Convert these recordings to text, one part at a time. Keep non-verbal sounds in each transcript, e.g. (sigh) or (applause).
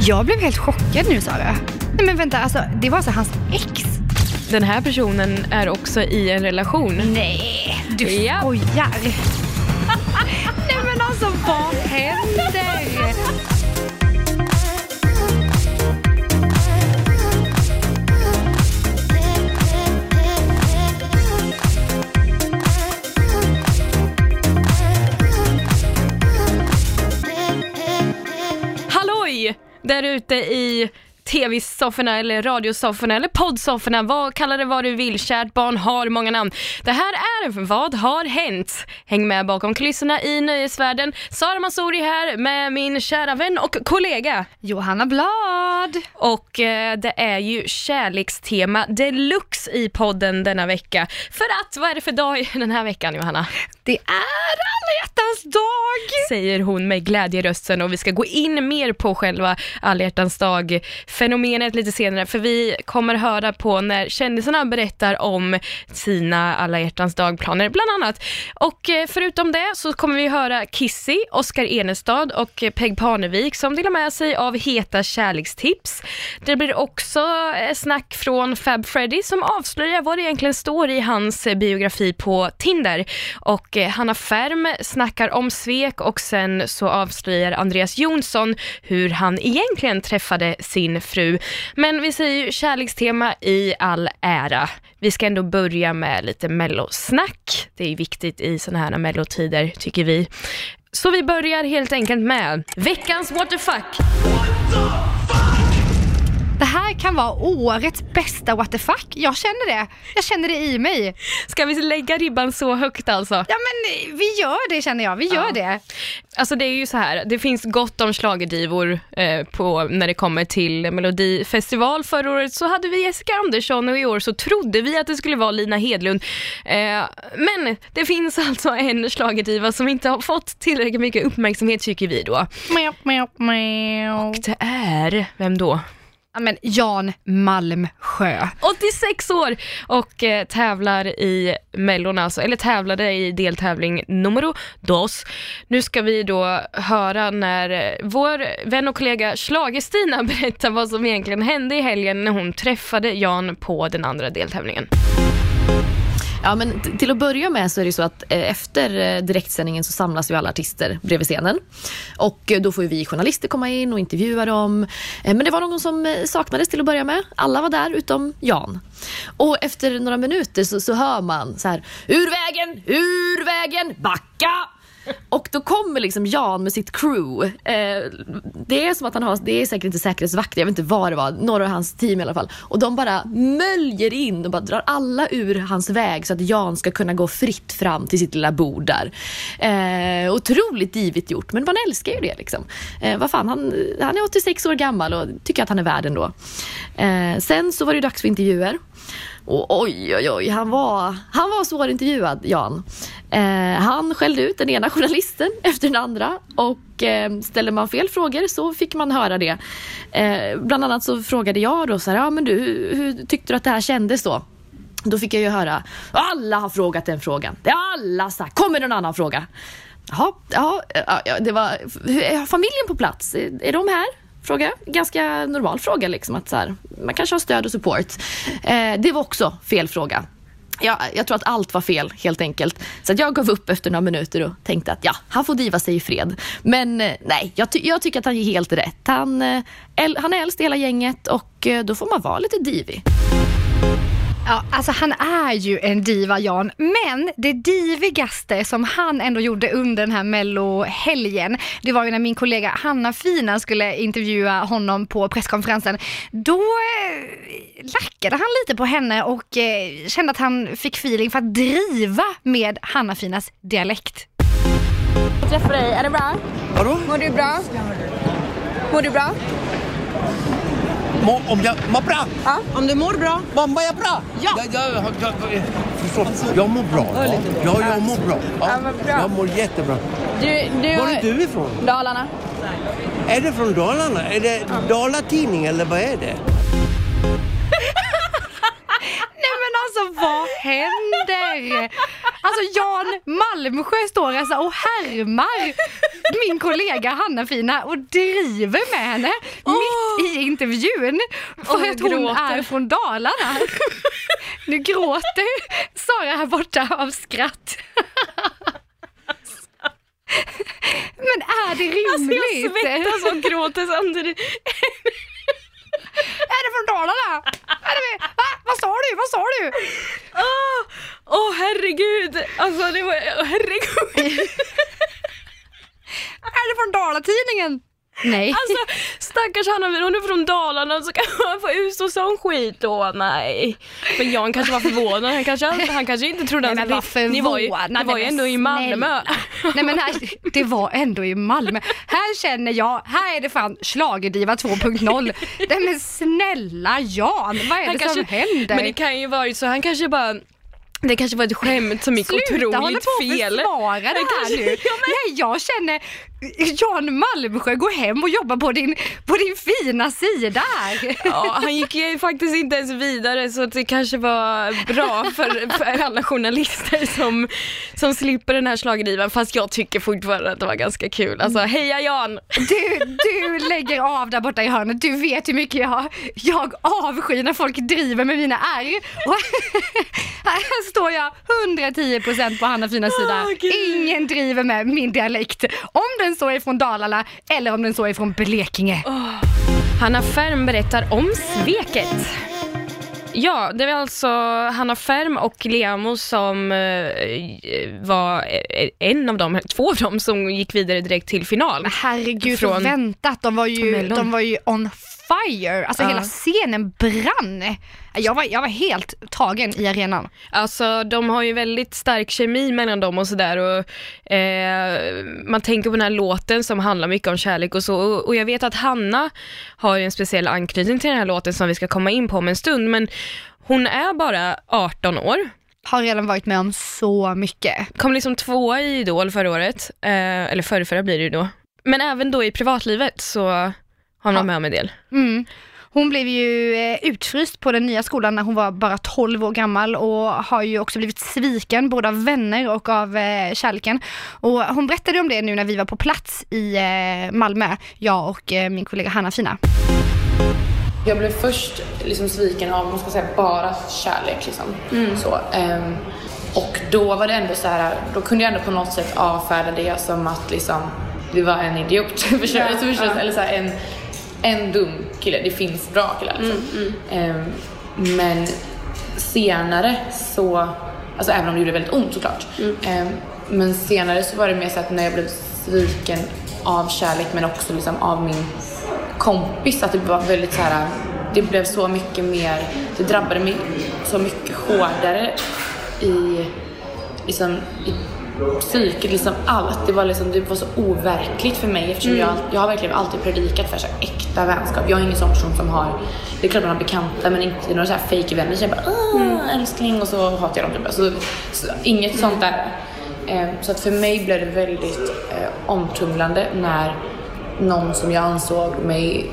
Jag blev helt chockad nu Sara. Nej men vänta, alltså, det var alltså hans ex? Den här personen är också i en relation. Nej, du Ja. skojar. (laughs) Nej men alltså vad händer? Där ute i tv-sofforna eller radiosofforna eller poddsofforna, vad kalla det vad du vill, kärt barn har många namn. Det här är Vad har hänt? Häng med bakom kulisserna i nöjesvärlden. Sara Mansouri här med min kära vän och kollega. Johanna Blad. Och eh, det är ju kärlekstema deluxe i podden denna vecka. För att, vad är det för dag den här veckan Johanna? Det är alla hjärtans dag. säger hon med glädje i rösten och vi ska gå in mer på själva alla hjärtans dag fenomenet lite senare för vi kommer höra på när kändisarna berättar om sina alla hjärtans dag-planer bland annat. Och eh, förutom det så kommer vi höra Kissy, Oskar Enestad och Peg Parnevik som delar med sig av heta kärlekstips. Det blir också eh, snack från Fab Freddy som avslöjar vad det egentligen står i hans eh, biografi på Tinder. Och Hanna Färm snackar om svek och sen så avslöjar Andreas Jonsson hur han egentligen träffade sin fru. Men vi säger ju kärlekstema i all ära. Vi ska ändå börja med lite mellosnack. Det är viktigt i sådana här mellotider tycker vi. Så vi börjar helt enkelt med veckans what the fuck. Det här kan vara årets bästa what the fuck. Jag känner det. Jag känner det i mig. Ska vi lägga ribban så högt alltså? Ja men vi gör det känner jag. Vi gör Ja. det. Alltså det är ju så här, det finns gott om schlagerdivor eh, på när det kommer till Melodifestival. Förra året så hade vi Jessica Andersson och i år så trodde vi att det skulle vara Lina Hedlund. Eh, men det finns alltså en schlagerdiva som inte har fått tillräckligt mycket uppmärksamhet tycker vi då. Och det är, vem då? Ja, men Jan Malmsjö. 86 år och eh, tävlar i Mellon alltså, eller tävlade i deltävling numero dos. Nu ska vi då höra när eh, vår vän och kollega Schlager-Stina (laughs) berättar vad som egentligen hände i helgen när hon träffade Jan på den andra deltävlingen. Ja, men till att börja med så är det så att eh, efter eh, direktsändningen så samlas ju alla artister bredvid scenen. Och eh, då får ju vi journalister komma in och intervjua dem. Men det var någon som saknades till att börja med. Alla var där utom Jan. Och efter några minuter så, så hör man så här, ur vägen, ur vägen, backa! Och då kommer liksom Jan med sitt crew. Eh, det är som att han har, det är säkert inte säkerhetsvakter, jag vet inte vad det var, några av hans team i alla fall. Och de bara möljer in och bara drar alla ur hans väg så att Jan ska kunna gå fritt fram till sitt lilla bord där. Eh, otroligt divigt gjort, men man älskar ju det liksom. Eh, vad fan, han, han är 86 år gammal och tycker att han är värd ändå. Eh, sen så var det ju dags för intervjuer. Och oj, oj, oj, han var, han var svårintervjuad, Jan. Eh, han skällde ut den ena journalisten (laughs) efter den andra och eh, ställde man fel frågor så fick man höra det. Eh, bland annat så frågade jag då så här, ja men du, hur, hur tyckte du att det här kändes då? Då fick jag ju höra, alla har frågat den frågan. Det har alla sagt. Kommer någon annan fråga? Jaha, ja, ja, det var, hur, är familjen på plats? Är, är de här? Fråga. Ganska normal fråga liksom. Att så här, man kanske har stöd och support. Eh, det var också fel fråga. Ja, jag tror att allt var fel helt enkelt. Så att jag gav upp efter några minuter och tänkte att ja, han får diva sig i fred. Men eh, nej, jag, ty- jag tycker att han är helt rätt. Han, eh, han är äldst i hela gänget och eh, då får man vara lite divig. Ja, alltså han är ju en diva Jan, men det divigaste som han ändå gjorde under den här mellohelgen, det var ju när min kollega Hanna Fina skulle intervjua honom på presskonferensen. Då eh, lackade han lite på henne och eh, kände att han fick feeling för att driva med Hanna Finas dialekt. Jag träffar dig. Är det bra? Vadå? Mår du bra? Mår du bra? Må, om jag mår bra? Ja, om du mår bra. Mår jag bra? Ja. Jag, jag, jag, jag, förstår. jag mår bra. Ja, ja jag mår bra. Ja, bra. Jag mår jättebra. Du, du Var är du ifrån? Dalarna. Är det från Dalarna? Är det Dalatidning eller vad är det? (laughs) Alltså vad händer? Alltså Jan Malmsjö står alltså och härmar min kollega Hanna-Fina och driver med henne mitt i intervjun för jag att hon gråter. är från Dalarna. Nu gråter Sara här borta av skratt. Men är det Alltså jag rimligt? svettas och gråter samtidigt. är det från Dalarna? Är det, va? Vad sa du? Vad sa du? Åh åh, herregud, alltså det var, åh, herregud. (laughs) Är det från Dalatidningen? Nej. Alltså stackars Hanna, hon är från Dalarna så kan man få utstå sån skit då, nej. Men Jan kanske var förvånad, han kanske, han kanske inte trodde att vad ni var ju, ni var ju ändå i Malmö. Nej men här, det var ändå i Malmö. Här känner jag, här är det fan schlagerdiva 2.0. Nej men snälla Jan, vad är Han det som händer? Men det kan ju varit så, han kanske bara det kanske var ett skämt som gick Sluta hålla otroligt på och fel. försvara det Han här kanske- nu. Ja, men- Nej, jag känner Jan Malmsjö, gå hem och jobba på din, på din fina sida här. Ja, han gick ju faktiskt inte ens vidare så det kanske var bra för, för alla journalister som, som slipper den här schlagerdivan fast jag tycker fortfarande att det var ganska kul. Alltså heja Jan! Du, du lägger av där borta i hörnet. Du vet hur mycket jag, jag avskyr när folk driver med mina R. Och (laughs) här står jag 110% på Hanna Finas sida. Ingen driver med min dialekt. Om den så är från Dalarna eller om den så är från Blekinge. Hanna Färm berättar om sveket. Ja, det var alltså Hanna Färm och Leamo som eh, var eh, en av dem, två av dem som gick vidare direkt till final. Men herregud, Från- Från... väntat. De var, ju, Mellon. de var ju on fire. Alltså Ja. hela scenen brann. Jag var, jag var helt tagen i arenan. Alltså de har ju väldigt stark kemi mellan dem och sådär och eh, man tänker på den här låten som handlar mycket om kärlek och så och, och jag vet att Hanna har ju en speciell anknytning till den här låten som vi ska komma in på om en stund men hon är bara 18 år, Har redan varit med om så mycket. kom liksom tvåa i Idol förra året, eh, eller förra, blir det ju då. Men även då i privatlivet så har hon Ja. med om en del. Mm. Hon blev ju eh, utfryst på den nya skolan när hon var bara 12 år gammal och har ju också blivit sviken både av vänner och av eh, kärleken. Och hon berättade om det nu när vi var på plats i eh, Malmö, jag och min kollega Hanna Fina. Jag blev först liksom sviken av, man ska säga, bara kärlek liksom. Så, ehm, och då var det ändå så här, då kunde jag ändå på något sätt avfärda det som att liksom, det var en idiot. (laughs) Förstår du? Så förstås, Eller så här, en, en dum kille. Det finns bra killar liksom. Ehm, men senare så, alltså även om det gjorde väldigt ont såklart. Ehm, men senare så var det mer så att när jag blev sviken av kärlek men också liksom av min kompis att det var väldigt så här. Det blev så mycket mer, det drabbade mig så mycket hårdare i, liksom, i psyket, liksom allt. Det var, liksom, det var så overkligt för mig eftersom jag, jag har verkligen alltid predikat för så här, äkta vänskap. Jag är ingen sån person som har, det är klart man har bekanta men inte några så här fake vänner. Så jag bara Åh, älskling och så hatar jag dem typ. Så, så, inget sånt där. Eh, så att för mig blev det väldigt eh, omtumlande när någon som jag ansåg mig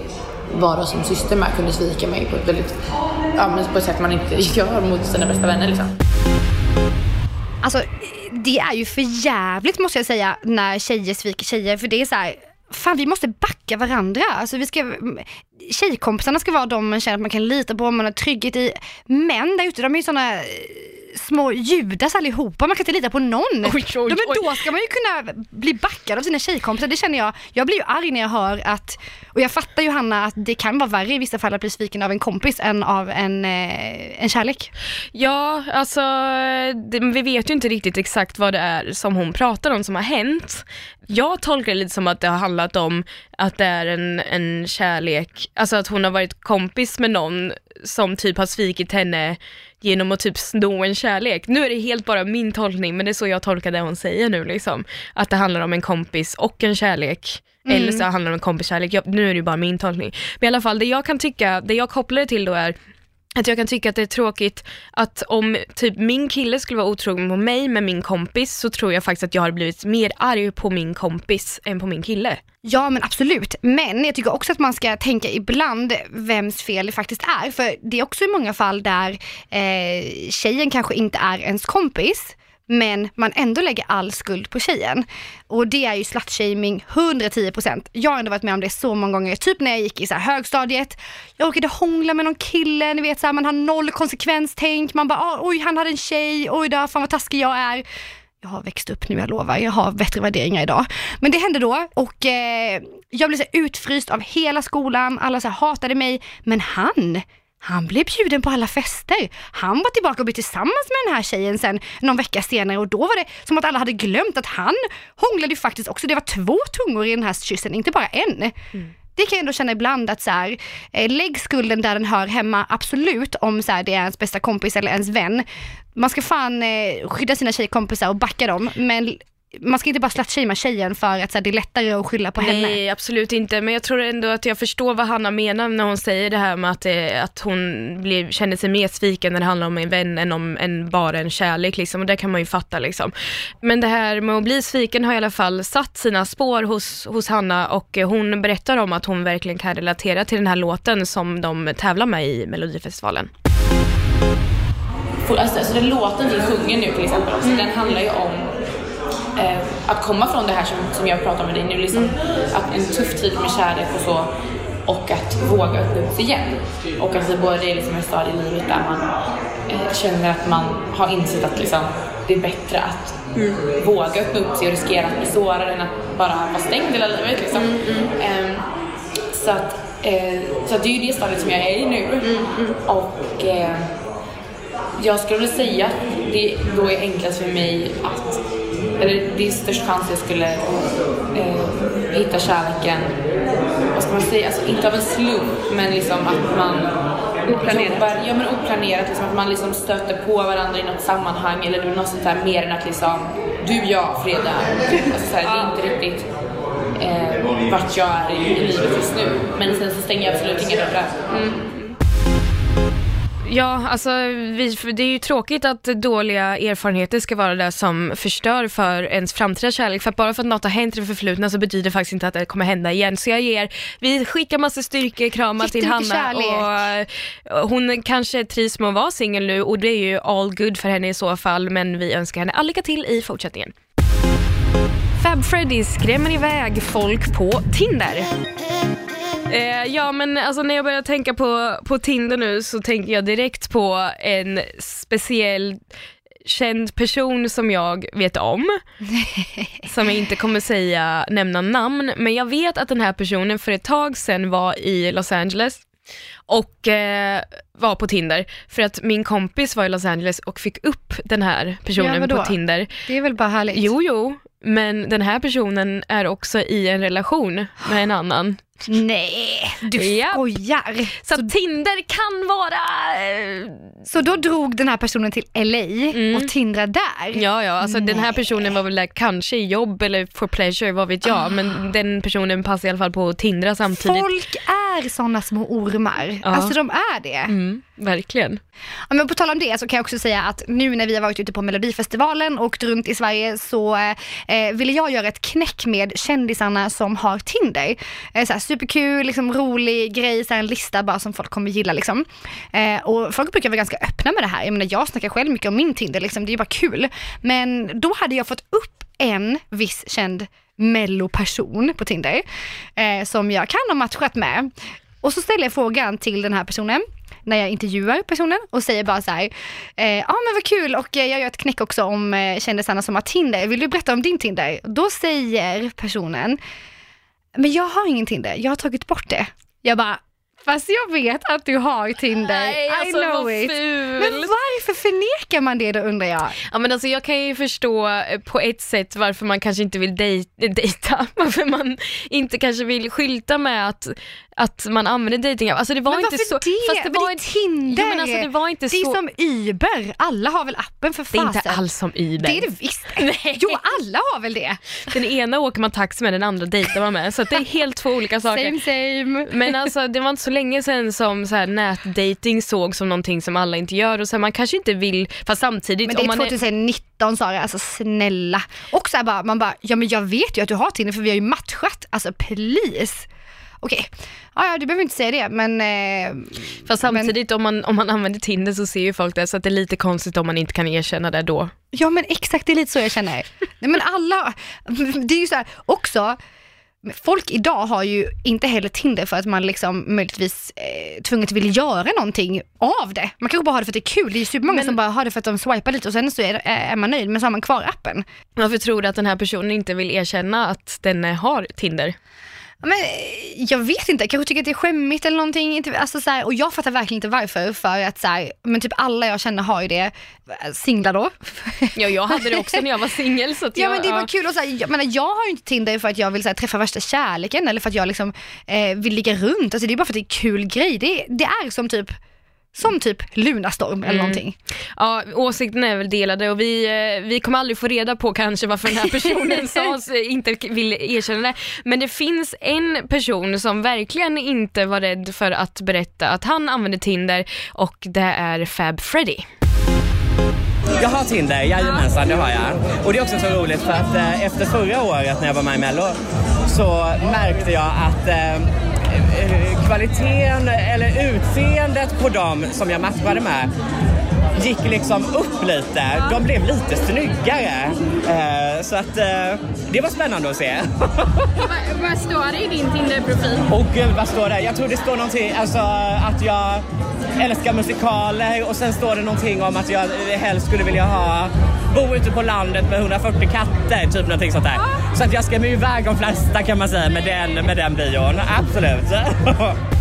vara som syster med kunde svika mig på ett väldigt, ja men på ett sätt man inte (laughs) gör mot sina bästa vänner liksom. Alltså det är ju för jävligt måste jag säga när tjejer sviker tjejer för det är så här. Fan vi måste backa varandra. Alltså, vi ska, tjejkompisarna ska vara de man känner att man kan lita på, man har trygghet i. Män där ute de är ju sådana eh, små Judas allihopa, man kan inte lita på någon. Oj, oj, Ja, men oj. då ska man ju kunna bli backad av sina tjejkompisar, det känner jag. Jag blir ju arg när jag hör att, och jag fattar ju Hanna att det kan vara värre i vissa fall att bli sviken av en kompis än av en, eh, en kärlek. Ja, alltså det, vi vet ju inte riktigt exakt vad det är som hon pratar om som har hänt. Jag tolkar det lite som att det har handlat om att det är en, en kärlek, alltså att hon har varit kompis med någon som typ har svikit henne genom att typ sno en kärlek. Nu är det helt bara min tolkning, men det är så jag tolkar det hon säger nu liksom. Att det handlar om en kompis och en kärlek. Eller så handlar det om en kompiskärlek. Jag, nu är det ju bara min tolkning. Men i alla fall, det jag kan tycka, det jag kopplar det till då är att jag kan tycka att det är tråkigt att om typ min kille skulle vara otrogen mot mig med min kompis så tror jag faktiskt att jag hade blivit mer arg på min kompis än på min kille. Ja men absolut, men jag tycker också att man ska tänka ibland vems fel det faktiskt är. För det är också i många fall där eh, tjejen kanske inte är ens kompis, men man ändå lägger all skuld på tjejen. Och det är ju slutshaming 110%. Jag har ändå varit med om det så många gånger, typ när jag gick i så här högstadiet, jag orkade hångla med någon kille, ni vet så här, man har noll konsekvenstänk, man bara ah, oj han hade en tjej, oj då, fan vad taskig jag är. Jag har växt upp nu, jag lovar. Jag har bättre värderingar idag. Men det hände då och eh, jag blev så utfryst av hela skolan. Alla så här hatade mig. Men han, han blev bjuden på alla fester. Han var tillbaka och blev tillsammans med den här tjejen sen någon vecka senare och då var det som att alla hade glömt att han hånglade ju faktiskt också. Det var två tungor i den här kyssen, inte bara en. Det kan jag ändå känna ibland att så här, eh, lägg skulden där den hör hemma, absolut, om så här, det är ens bästa kompis eller ens vän. Man ska fan eh, skydda sina tjejkompisar och backa dem, men man ska inte bara slutshamea tjejen för att så här, det är lättare att skylla på henne. Nej, absolut inte. Men jag tror ändå att jag förstår vad Hanna menar när hon säger det här med att, eh, att hon blir, känner sig mer sviken när det handlar om en vän än om en, bara en kärlek. Liksom. Och det kan man ju fatta. Liksom. Men det här med att bli sviken har i alla fall satt sina spår hos, hos Hanna och eh, hon berättar om att hon verkligen kan relatera till den här låten som de tävlar med i Melodifestivalen. Alltså, alltså den låten vi sjunger nu till exempel, också, den handlar ju om eh, att komma från det här som, som jag pratar med dig nu, liksom, att en tuff tid med kärlek och så och att våga öppna upp sig igen. Och att vi båda är liksom en stadie i livet där man eh, känner att man har insett att liksom, det är bättre att våga öppna upp sig och riskera att bli sårad än att bara vara stängd hela livet. Liksom. Ehm, så att, eh, så att det är ju det stadiet som jag är i nu. Och eh, jag skulle vilja säga att det då är enklast för mig att, eller det är störst chans jag skulle eh, hitta kärleken, vad ska man säga, alltså inte av en slump men liksom att man Oplanerat. jobbar, ja men oplanerat, liksom att man liksom stöter på varandra i något sammanhang eller något sånt där mer än att liksom du, jag, fredag. Alltså så här, det är inte riktigt eh, vart jag är i, livet just nu. Men sen så stänger jag absolut inga dörrar. Ja, alltså vi, det är ju tråkigt att dåliga erfarenheter ska vara det som förstör för ens framtida kärlek. För att bara för att något har hänt i det förflutna så betyder det faktiskt inte att det kommer hända igen. Så jag ger, vi skickar massa styrkekramar till Hanna kärlek. och eh, hon kanske trivs med att vara singel nu och det är ju all good för henne i så fall. Men vi önskar henne all lycka till i fortsättningen. Fab Freddy skrämmer iväg folk på Tinder. Eh, ja men alltså när jag börjar tänka på, på Tinder nu så tänker jag direkt på en speciell känd person som jag vet om. (laughs) som jag inte kommer säga, nämna namn, men jag vet att den här personen för ett tag sedan var i Los Angeles och eh, var på Tinder för att min kompis var i Los Angeles och fick upp den här Ja, personen vadå? på Tinder. Det är väl bara härligt? Jo, jo, men den här personen är också i en relation med en (gasps) annan. Nej, du Ja. skojar. Så att Tinder kan vara... eh, Så då drog den här personen till LA Mm. och tindrade där? Ja, ja, alltså den här personen var väl där kanske i jobb eller for pleasure, vad vet jag, men den personen passar i alla fall på att tindra samtidigt. Folk är sådana små ormar. Ja. Alltså de är det. Mm, verkligen. Ja, men på tal om det så kan jag också säga att nu när vi har varit ute på Melodifestivalen och åkt runt i Sverige så eh, ville jag göra ett knäck med kändisarna som har Tinder. Eh, så här, superkul, liksom, rolig grej, så här, en lista bara som folk kommer gilla. Liksom. Eh, och folk brukar vara ganska öppna med det här. Jag menar jag snackar själv mycket om min Tinder, liksom, det är ju bara kul. Men då hade jag fått upp en viss känd melloperson på Tinder eh, som jag kan ha matchat med. Och så ställer jag frågan till den här personen när jag intervjuar personen och säger bara så här, eh, ja men vad kul och eh, jag gör ett knäck också om eh, kändisarna som har Tinder, vill du berätta om din Tinder? Då säger personen, men jag har ingen Tinder, jag har tagit bort det. Jag bara, fast jag vet att du har Tinder, Nej, alltså, I know it. fult. Men varför förnekar man det då undrar jag? Ja men alltså jag kan ju förstå eh, på ett sätt varför man kanske inte vill dej- dejta, (laughs) varför man inte kanske vill skylta med att, att man använder dejting Alltså det var men inte så... det? Fast det var det är Tinder. Jo, men alltså, det var inte det är så... som Uber, alla har väl appen för det är fasen. inte alls som Uber. Det är det visst. (laughs) Nej. Jo, alla har väl det. Den ena åker man taxi med, den andra dejtar man med. Så det är helt två olika saker. Same same. Men alltså det var inte så länge sedan som så här, nätdating såg som någonting som alla inte gör och så här, man kanske inte vill, fast samtidigt Men det är man 2019 Sara, alltså snälla. Och så här bara, man bara, ja men jag vet ju att du har Tinder för vi har ju matchat, alltså please. Okej, ja, ja du behöver inte säga det men eh, Fast samtidigt om, man, om man använder Tinder så ser ju folk det, så att det är lite konstigt om man inte kan erkänna det då. Ja men exakt, det är lite så jag känner. Nej men alla, det är ju så här också, folk idag har ju inte heller Tinder för att man liksom möjligtvis eh, tvunget vill göra någonting av det. Man kanske bara har det för att det är kul. Det är ju supermånga Men- som bara har det för att de swipar lite och sen så är, det- är man nöjd men så har man kvar appen. Varför tror du att den här personen inte vill erkänna att den eh, har Tinder? Ja, Men, jag vet inte, jag kanske tycker att det är skämmigt eller någonting. Inte- Alltså, så här, och jag fattar verkligen inte varför. För att så här, men typ alla jag känner har ju det. Singlar då. (laughs) Ja, jag hade det också när jag var singel. Ja jag, men det var kul och så här, jag, menar, jag har ju inte Tinder för att jag vill så här, träffa värsta kärleken eller för att jag liksom eh, vill ligga runt. Alltså, det är bara för att det är kul grej. Det, det är som typ som typ Lunarstorm eller någonting. Ja, åsikten är väl delade och vi, eh, vi kommer aldrig få reda på kanske varför den här personen (laughs) sa sig inte vill erkänna det. Men det finns en person som verkligen inte var rädd för att berätta att han använder Tinder och det är Fab Freddy. Jag har Tinder, jajamensan det har jag. Och det är också så roligt för att eh, efter förra året när jag var med i Mello så märkte jag att eh, eh, kvaliteten eller utseendet på dem som jag matchade med gick liksom upp lite. De blev lite snyggare. Eh, så att eh, det var spännande att se. (laughs) Vad står det i din Tinder-profil? Och gud, vad står det? Jag tror det står någonting, alltså att jag älskar musikaler och sen står det någonting om att jag helst skulle vilja ha bo ute på landet med 140 katter, typ någonting sånt där. Så att jag ska med iväg de flesta kan man säga med den, med den bion, absolut. (laughs)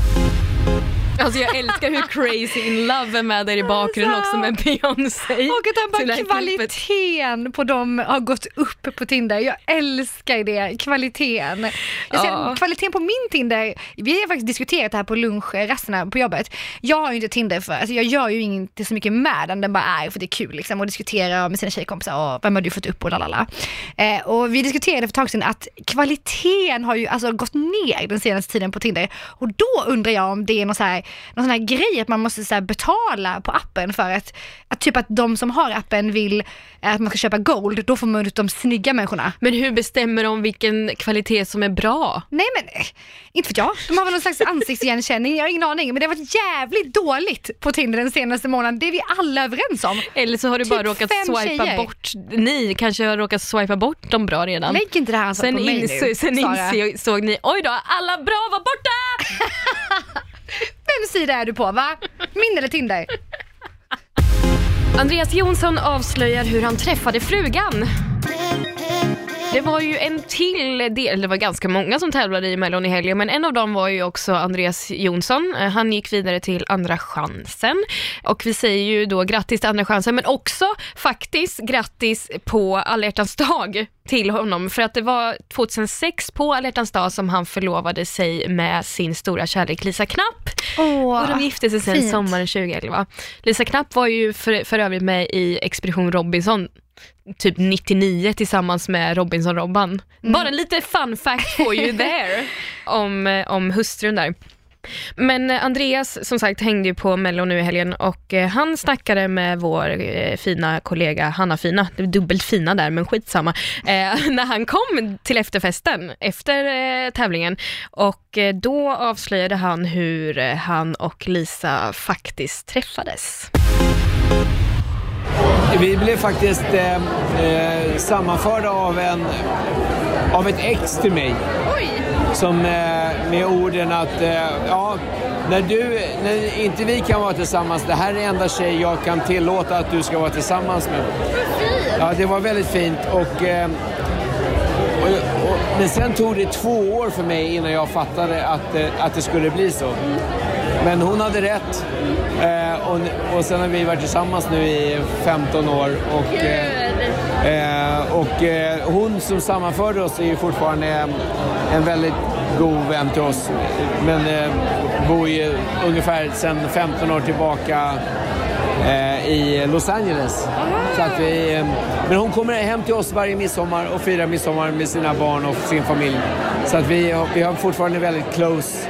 Alltså jag älskar hur Crazy in Love är med där i bakgrunden också med Beyoncé. Och att han bara kvaliteten på dem har gått upp på Tinder. Jag älskar det, kvaliteten. Jag ser, Ja. Kvaliteten på min Tinder, vi har faktiskt diskuterat det här på lunchrasterna på jobbet. Jag har ju inte Tinder för, alltså jag gör ju inte så mycket med den, den bara är för det är kul liksom och diskutera med sina tjejkompisar och vem har du fått upp och lalala. Eh, och vi diskuterade för ett tag sedan att kvaliteten har ju alltså gått ner den senaste tiden på Tinder och då undrar jag om det är någon, så här, någon sån här grej att man måste så betala på appen för att, att typ att de som har appen vill att man ska köpa gold, då får man ut de snygga människorna. Men hur bestämmer de vilken kvalitet som är bra? Nej men, eh, inte för jag. De har väl någon slags ansiktsigenkänning, jag har ingen aning. Men det har varit jävligt dåligt på Tinder den senaste månaden, det är vi alla överens om. Eller så har du bara Typ råkat fem swipa tjejer. bort, ni kanske har råkat swipa bort dem bra redan. Lägg inte det här ansvaret Sen, på mig nu, sen insåg ni, oj då, alla bra var borta! (laughs) Vem sida är du på va? Min eller Tinder? Andreas Jonsson avslöjar hur han träffade frugan. Det var ju en till del, det var ganska många som tävlade i Mellon i helgen, men en av dem var ju också Andreas Jonsson. Eh, Han gick vidare till Andra chansen och vi säger ju då grattis till Andra chansen, men också faktiskt grattis på alla hjärtans dag till honom, för att det var 2006 på alla dag som han förlovade sig med sin stora kärlek Lisa Knapp. Åh, Och de gifte sig sen fint. sommaren 2011. Lisa Knapp var ju för, för övrigt med i Expedition Robinson typ 99 tillsammans med Robinson-Robban. Mm. Bara lite fun fact for you there (laughs) om, eh, om hustrun där. Men eh, Andreas som sagt hängde ju på Mello nu i helgen och eh, han snackade med vår eh, fina kollega Hanna Fina, det är dubbelt fina där men skitsamma, eh, (laughs) när han kom till efterfesten efter tävlingen och då avslöjade han hur han och Lisa faktiskt träffades. Vi blev faktiskt eh, eh, sammanförda av, en, av ett ex till mig. Som eh, med orden att, eh, ja, när, du, när inte vi kan vara tillsammans, det här är enda tjej jag kan tillåta att du ska vara tillsammans med. Ja, det var väldigt fint och, eh, och, och men sen tog det två år för mig innan jag fattade att, eh, att det skulle bli så. Men hon hade rätt. Eh, och, och sen har vi varit tillsammans nu i 15 år. Och, eh, och eh, hon som sammanförde oss är ju fortfarande en väldigt god vän till oss. Men eh, bor ju ungefär sedan 15 år tillbaka eh, i Los Angeles. Så att vi, eh, men hon kommer hem till oss varje midsommar och firar midsommar med sina barn och sin familj. Så att vi, vi har fortfarande väldigt close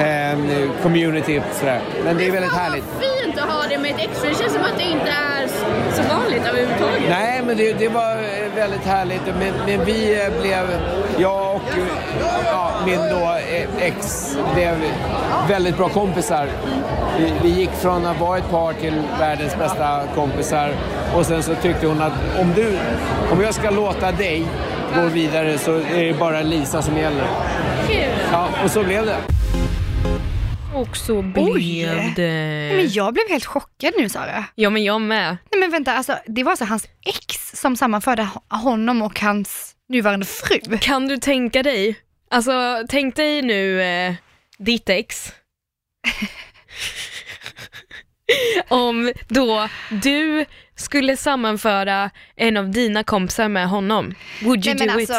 eh, community. Sådär. Men det är väldigt härligt. Fint att ha det med ett ex, för det känns som att det inte är så vanligt överhuvudtaget. Nej, men det, det var eh, väldigt härligt. Men, men vi eh, blev, jag och eh, ja, min då ex blev väldigt bra kompisar. Vi, vi gick från att vara ett par till världens bästa kompisar. Och sen så tyckte hon att om, du, om jag ska låta dig gå vidare så är det bara Lisa som gäller. Ja, och så blev det. Och så blev Oj. det... Men jag blev helt chockad nu Sara. Ja men jag med. Nej men vänta, alltså, det var alltså hans ex som sammanförde ho- honom och hans nuvarande fru. Kan du tänka dig, alltså tänk dig nu eh, ditt ex. (laughs) Om då du skulle sammanföra en av dina kompisar med honom. Would you Nej do alltså, it?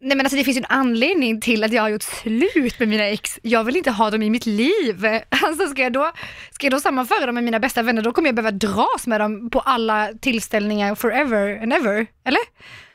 Nej men alltså det finns ju en anledning till att jag har gjort slut med mina ex. Jag vill inte ha dem i mitt liv. (laughs) Alltså ska jag då, ska jag då sammanföra dem med mina bästa vänner, då kommer jag behöva dras med dem på alla tillställningar forever and ever. Eller?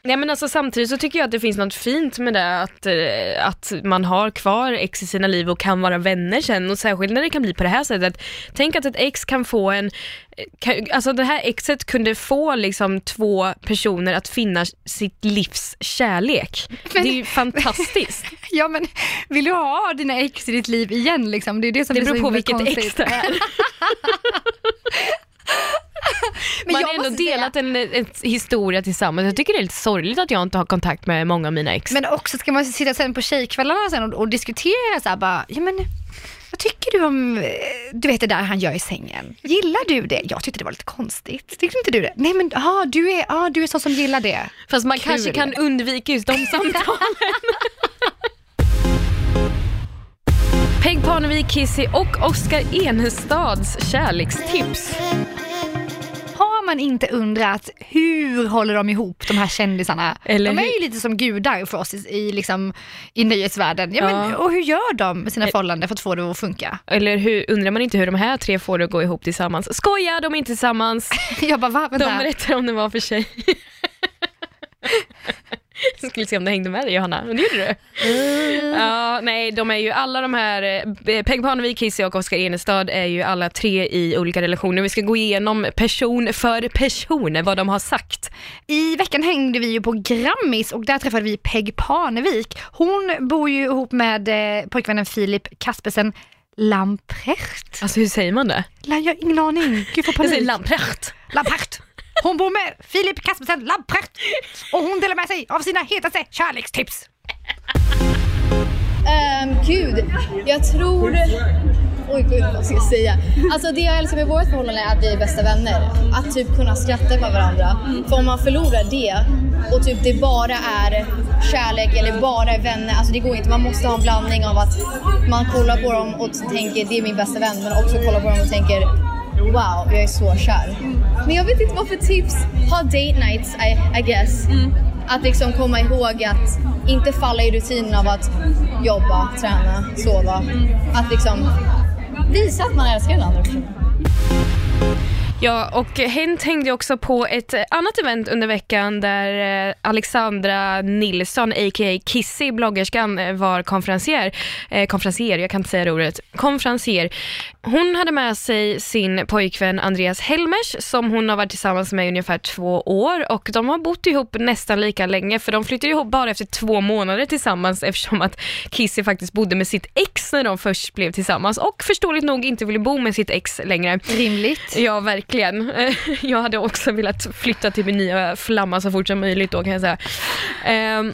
Nej men alltså samtidigt så tycker jag att det finns något fint med det att, eh, att man har kvar ex i sina liv och kan vara vänner sen och särskilt när det kan bli på det här sättet. Tänk att ett ex kan få en, eh, alltså det här exet kunde få liksom två personer att finna sitt livs kärlek. Det är ju fantastiskt. (laughs) Ja men vill du ha dina ex i ditt liv igen liksom? Det är det som Det beror på vilket konstigt. ex det är. (laughs) Men Man har ändå måste säga- delat en, en historia tillsammans. Jag tycker det är lite sorgligt att jag inte har kontakt med många av mina ex. Men också ska man sitta sen på tjejkvällarna sen och, och diskutera så här bara, ja men vad tycker du om, eh, du vet det där han gör i sängen? Gillar du det? Jag tyckte det var lite konstigt. Tyckte inte du det? Nej men ah, du är, ah, du är sån som gillar det. Fast man Kul. kanske kan undvika just de samtalen. (laughs) Peg Parnevik, Kissy och Oskar Enestads kärlekstips. Man inte undrat hur håller de ihop de här kändisarna? Eller de är hur- ju lite som gudar för oss i, i, liksom, i nöjesvärlden. Ja, Men, Ja. och hur gör de med sina förhållanden för att få det att funka? Eller hur, undrar man inte hur de här tre får det att gå ihop tillsammans? Skoja, de är inte tillsammans. (laughs) Jag bara, va? De Vänta. berättar om det var för sig. (laughs) Jag (laughs) skulle se om det hängde med dig Johanna, men det gjorde du. Ja, nej, de är ju alla de här, eh, Peg Parnevik, Kissy och Oskar Enestad är ju alla tre i olika relationer. Vi ska gå igenom person för person vad de har sagt. I veckan hängde vi ju på Grammis och där träffade vi Peg Parnevik. Hon bor ju ihop med eh, pojkvännen Filip Kaspersen Lamprecht. Alltså hur säger man det? Jag har ingen aning. Gud Jag säger Lamprecht. Lamprecht. Hon bor med Filip Kaspersen Lamprecht och hon delar med sig av sina hetaste kärlekstips. Um, gud, jag tror... Oj gud vad ska jag säga? Alltså det jag älskar med vårt förhållande är att vi är bästa vänner. Att typ kunna skratta med varandra. För om man förlorar det och typ det bara är kärlek eller bara är vänner, alltså det går inte. Man måste ha en blandning av att man kollar på dem och tänker det är min bästa vän men också kollar på dem och tänker wow, jag är så kär. Men jag vet inte vad för tips. Ha date nights I, I guess. Att liksom komma ihåg att inte falla i rutinen av att jobba, träna, sova. Att liksom visa att man älskar den andra personen. Ja, och Hent hängde också på ett eh, annat event under veckan där eh, Alexandra Nilsson, a.k.a. Kissy, bloggerskan, eh, var konferencier. Eh, konferencier, jag kan inte säga det ordet. Konferencier. Hon hade med sig sin pojkvän Andreas Helmers som hon har varit tillsammans med i ungefär två år och de har bott ihop nästan lika länge för de flyttade ihop bara efter två månader tillsammans eftersom att Kissy faktiskt bodde med sitt ex när de först blev tillsammans och förståeligt nog inte ville bo med sitt ex längre. Rimligt. Ja, verkligen verkligen. (laughs) Jag hade också velat flytta till min nya flamma så fort som möjligt då kan jag säga. Ehm,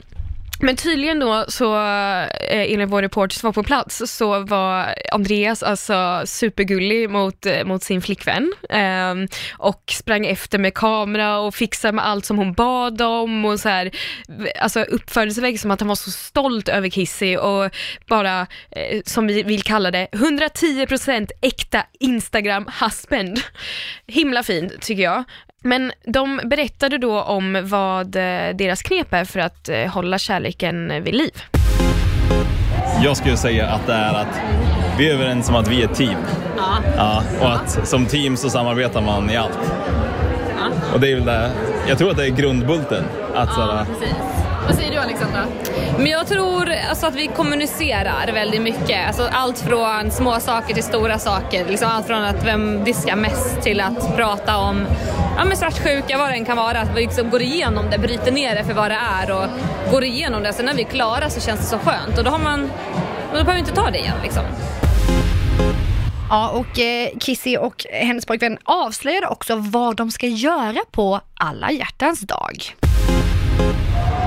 men tydligen då så, eh, enligt vår reporter som var på plats, så var Andreas alltså supergullig mot, eh, mot sin flickvän eh, och sprang efter med kamera och fixade med allt som hon bad om och så här, alltså uppförde sig som att han var så stolt över Kissy och bara, eh, som vi vill kalla det, 110% äkta Instagram husband. Himla fint tycker jag. Men de berättade då om vad eh, deras knep är för att eh, hålla kärleken vid liv. Jag skulle säga att det är att vi är överens om att vi är ett team. Ja, och att som team så samarbetar man i allt. Och det är väl det, jag tror att det är grundbulten. Att, såhär, Vad säger du Alexandra? Men jag tror alltså, att vi kommunicerar väldigt mycket. Alltså, allt från små saker till stora saker. Liksom allt från att vem diskar mest till att prata om ja, men svartsjuka, vad det än kan vara. Att vi liksom går igenom det, bryter ner det för vad det är och går igenom det. Sen när vi är klara så känns det så skönt och då har man, då behöver vi inte ta det igen liksom. Ja, och eh, Kissy och hennes pojkvän avslöjade också vad de ska göra på alla hjärtans dag.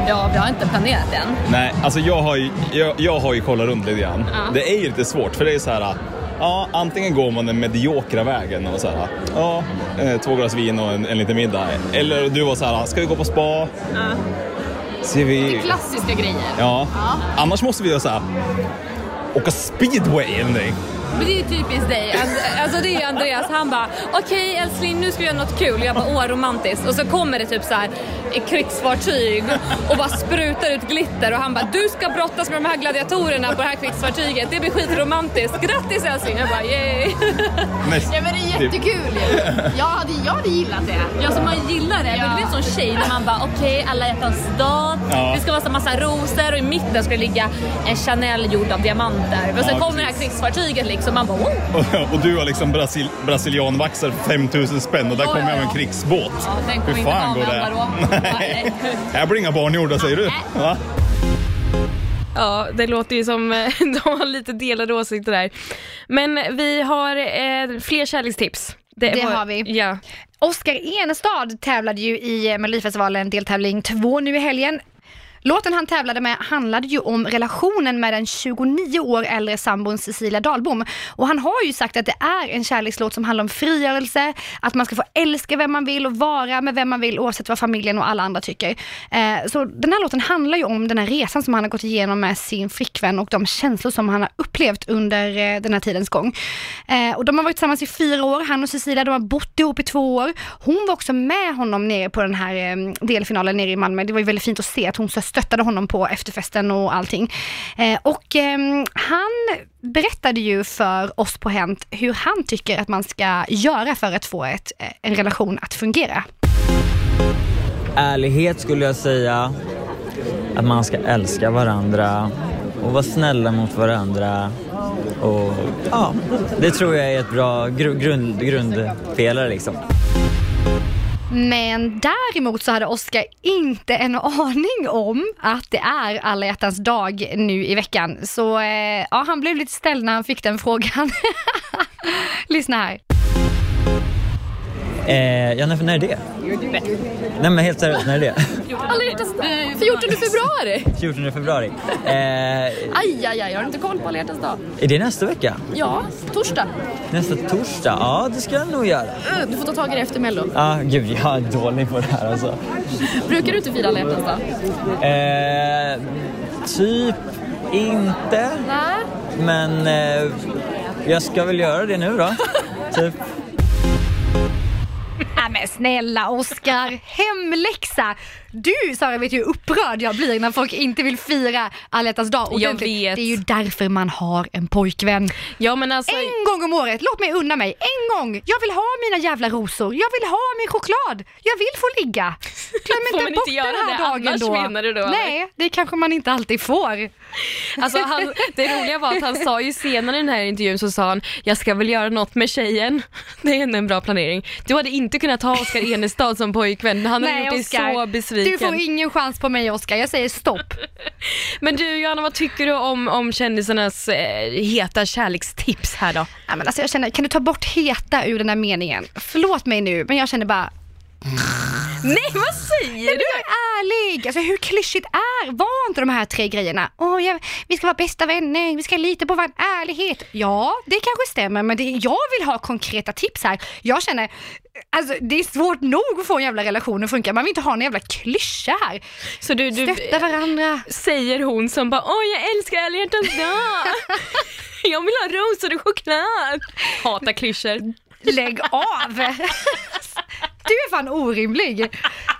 Ja, vi har inte planerat än. Nej, alltså jag har ju, jag, jag har ju kollat runt lite grann. Ja. Det är ju lite svårt för det är så här, ja antingen går man den mediokra vägen och så här, ja eh, två glas vin och en, en liten middag. Eller du var så här, ska vi gå på spa? Ja. Ser vi... Det är klassiska grejer. Ja. Annars måste vi göra så här, åka speedway eller någonting. Men det är typiskt dig. Alltså det är Andreas, han bara okej älskling nu ska vi göra något kul. Jag bara åh romantiskt. Och så kommer det typ så här ett krigsfartyg och bara sprutar ut glitter och han bara du ska brottas med de här gladiatorerna på det här krigsfartyget. Det blir skitromantiskt. Grattis älskling. Jag bara yay. Ja men det är jättekul ju. Jag hade, jag hade gillat det. Ja, så man gillar det. Men du vet som tjej när man bara okej, alla hjärtans dag. Ja. Det ska vara så massa rosor och i mitten ska det ligga en Chanel gjord av diamanter. Och sen Ja, kommer det här krigsfartyget liksom. Man bara wow. Och, du har liksom brasil, brasilianvaxar 5000 spänn och där Ja, kommer ja, jag med en krigsbåt. Ja, den kommer Hur inte fan går det? då. (laughs) Nej. Jag blir inga barngjorda säger du? Va? Ja, det låter ju som eh, (laughs) de har lite delade åsikter där. Men vi har eh, fler kärlekstips. Det var- har vi. Ja. Oskar Enestad tävlade ju i Melodifestivalen deltävling 2 nu i helgen. Låten han tävlade med handlade ju om relationen med den 29 år äldre sambon Cecilia Dahlbom. Och han har ju sagt att det är en kärlekslåt som handlar om frigörelse, att man ska få älska vem man vill och vara med vem man vill oavsett vad familjen och alla andra tycker. Eh, så den här låten handlar ju om den här resan som han har gått igenom med sin flickvän och de känslor som han har upplevt under eh, den här tidens gång. Eh, och de har varit tillsammans i fyra år, han och Cecilia, de har bott ihop i två år. Hon var också med honom nere på den här eh, delfinalen nere i Malmö. Det var ju väldigt fint att se att hon stöttade honom på efterfesten och allting. Eh, och eh, han berättade ju för oss på Hänt hur han tycker att man ska göra för att få ett, eh, en relation att fungera. Ärlighet skulle jag säga. Att man ska älska varandra och vara snälla mot varandra. Och ja, det tror jag är ett bra gru- grund, grundpelare liksom. Men däremot så hade Oskar inte en aning om att det är alla hjärtans dag nu i veckan. Så eh, ja, han blev lite ställd när han fick den frågan. (laughs) Lyssna här. Eh, ja, när, när är det? Nej men helt seriöst, när är det? Alla hjärtans dag. 14 februari. 14 februari. Eh, Aj, aj, aj. Har du inte koll på alla hjärtans dag? är det nästa vecka? Ja, torsdag. Nästa torsdag? Ja, det ska jag nog göra. Mm, Du får ta tag i det efter mello. Ja, ah, gud jag är dålig på det här alltså. Brukar du inte fira alla hjärtans dag? Eh, typ inte. Nej. Men eh, jag ska väl göra det nu då. (laughs) typ. Nej men snälla Oskar, hemläxa! Du Sara vet ju hur upprörd jag blir när folk inte vill fira alla dag Jag ordentligt. vet. Det är ju därför man har en pojkvän. Ja men alltså... En gång om året, låt mig unna mig. En gång! Jag vill ha mina jävla rosor. Jag vill ha min choklad. Jag vill få ligga. Glöm (laughs) inte bort inte den här det dagen annars, då. menar du då? Nej, det kanske man inte alltid får. Alltså han, (laughs) det roliga var att han sa ju senare i den här intervjun så sa han, jag ska väl göra något med tjejen. (laughs) Det är ändå en bra planering. Du hade inte kunnat ha Oskar Enestad som pojkvän, han hade Nej, gjort dig så besviken. Du får ingen chans på mig Oskar, jag säger stopp. (laughs) Men du Johanna, vad tycker du om, om kändisarnas eh, heta kärlekstips här då? Ja, men alltså jag känner, kan du ta bort heta ur den här meningen? Förlåt mig nu, men jag känner bara Nej, vad säger men jag är ärlig! Alltså hur klyschigt är, var inte de här tre grejerna? Åh, jag, vi ska vara bästa vänner, vi ska lita på varandra, ärlighet. Ja, det kanske stämmer, men det, jag vill ha konkreta tips här. Jag känner, alltså det är svårt nog att få en jävla relation att funka, man vill inte ha en jävla klyscha här. Så du, du Stötta varandra. säger hon som bara, åh jag älskar alla hjärtans dag. jag vill ha rosor och choklad. Hatar klyschor. Lägg av! (laughs) Du är fan orimlig. Jag,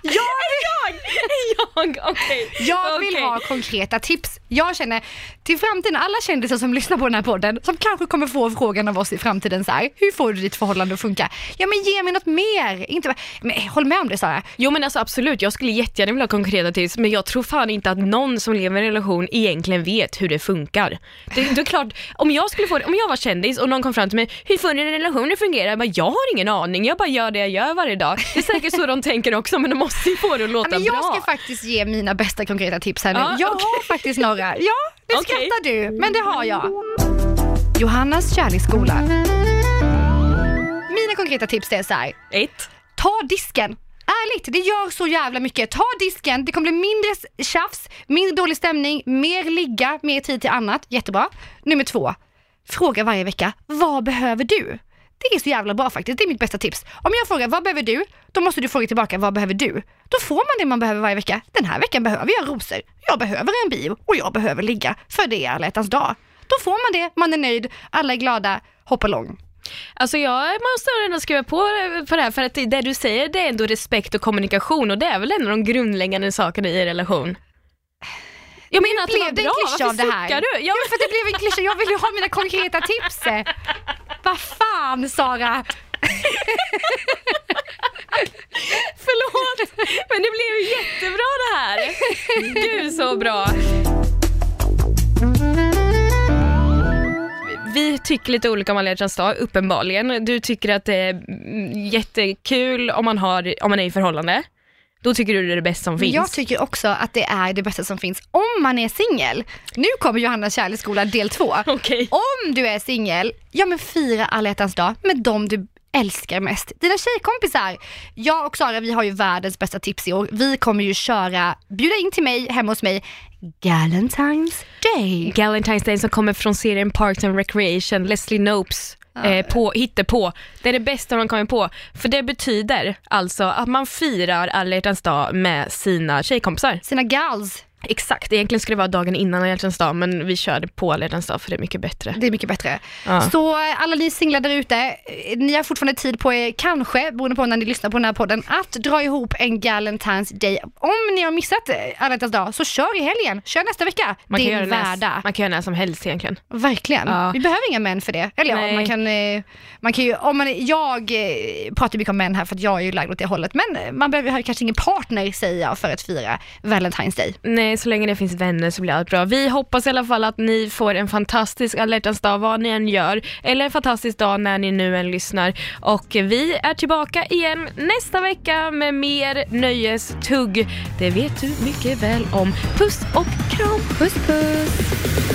jag, (laughs) jag okej. jag vill Okej. ha konkreta tips. Jag känner till framtiden, alla kändisar som lyssnar på den här podden, som kanske kommer få frågan av oss i framtiden så här, hur får du ditt förhållande att funka? Ja men ge mig något mer, inte men håll med om det Sara. Jo men alltså absolut, jag skulle jättegärna vilja ha konkreta tips, men jag tror fan inte att någon som lever i en relation egentligen vet hur det funkar. Det, det är klart, om jag skulle få det, om jag var kändis och någon kom fram till mig, hur får ni en relation att fungera? Jag, bara, jag har ingen aning, jag bara gör det jag gör varje dag. Det är säkert så de tänker också, men de måste ju få det att låta Ja, men jag bra. ska faktiskt ge mina bästa konkreta tips här nu. Ja, jag okej. har faktiskt några. Ja, det Okej. skrattar du, men det har jag. Johannas kärleksskola. Mina konkreta tips är så här. Ett. Ta disken. Ärligt, det gör så jävla mycket. Ta disken, det kommer bli mindre tjafs, mindre dålig stämning, mer ligga, mer tid till annat. Jättebra. Nummer två, fråga varje vecka, vad behöver du? Det är så jävla bra faktiskt, det är mitt bästa tips. Om jag frågar vad behöver du? Då måste du fråga tillbaka vad behöver du? Då får man det man behöver varje vecka. Den här veckan behöver jag rosor, jag behöver en bio och jag behöver ligga. För det är alla hjärtans dag. Då får man det, man är nöjd, alla är glada, hoppa lång. Alltså jag måste ändå skriva på på det här för att det, du säger det är ändå respekt och kommunikation och det är väl en av de grundläggande sakerna i en relation. Jag menar att det var bra, varför av det här? du? Ja, men för att det blev en klyscha, jag vill ju ha mina konkreta tips. (laughs) Vad fan Sara? Förlåt, men det blev ju jättebra det här. Gud så bra. Vi tycker lite olika om alla hjärtans dag, uppenbarligen. Du tycker att det är jättekul om man, har, om man är i förhållande. Då tycker du det är det bästa som finns. Jag tycker också att det är det bästa som finns om man är singel. Nu kommer Johannas kärleksskola del två. (laughs) Okej. Om du är singel, ja men fira alla hjärtans dag med dem du älskar mest. Dina tjejkompisar. Jag och Sara vi har ju världens bästa tips i år. Vi kommer ju köra, bjuda in till mig, hemma hos mig, Galentine's Day. Galentine's Day som kommer från serien Parks and Recreation, Leslie Nopes eh, på, hittepå. Det är det bästa man kommer på. För det betyder alltså att man firar alla hjärtans dag med sina tjejkompisar. Sina gals. Exakt, egentligen skulle det vara dagen innan hjärtans dag men vi körde på alla hjärtans dag för det är mycket bättre. Det är mycket bättre. Ja. Så eh, alla ni singlar där ute, eh, ni har fortfarande tid på er, kanske, beroende på när ni lyssnar på den här podden, att dra ihop en Galentine's Day. Om ni har missat eh, alla hjärtans dag, så kör i helgen. Kör nästa vecka. Man det är värda. man kan göra när som helst egentligen. Verkligen. Ja. Vi behöver inga män för det. Eller ja, Nej. man kan, man kan ju, om man, jag pratar mycket om män här för att jag är ju lagd åt det hållet, men man behöver ha kanske ingen partner säger jag för att fira Valentine's Day. Nej, så länge det finns vänner så blir allt bra. Vi hoppas i alla fall att ni får en fantastisk alla hjärtans dag vad ni än gör, eller en fantastisk dag när ni nu än lyssnar. Och vi är tillbaka igen nästa vecka med mer nöjestugg. Det vet du mycket väl om. Puss och kram! Puss puss!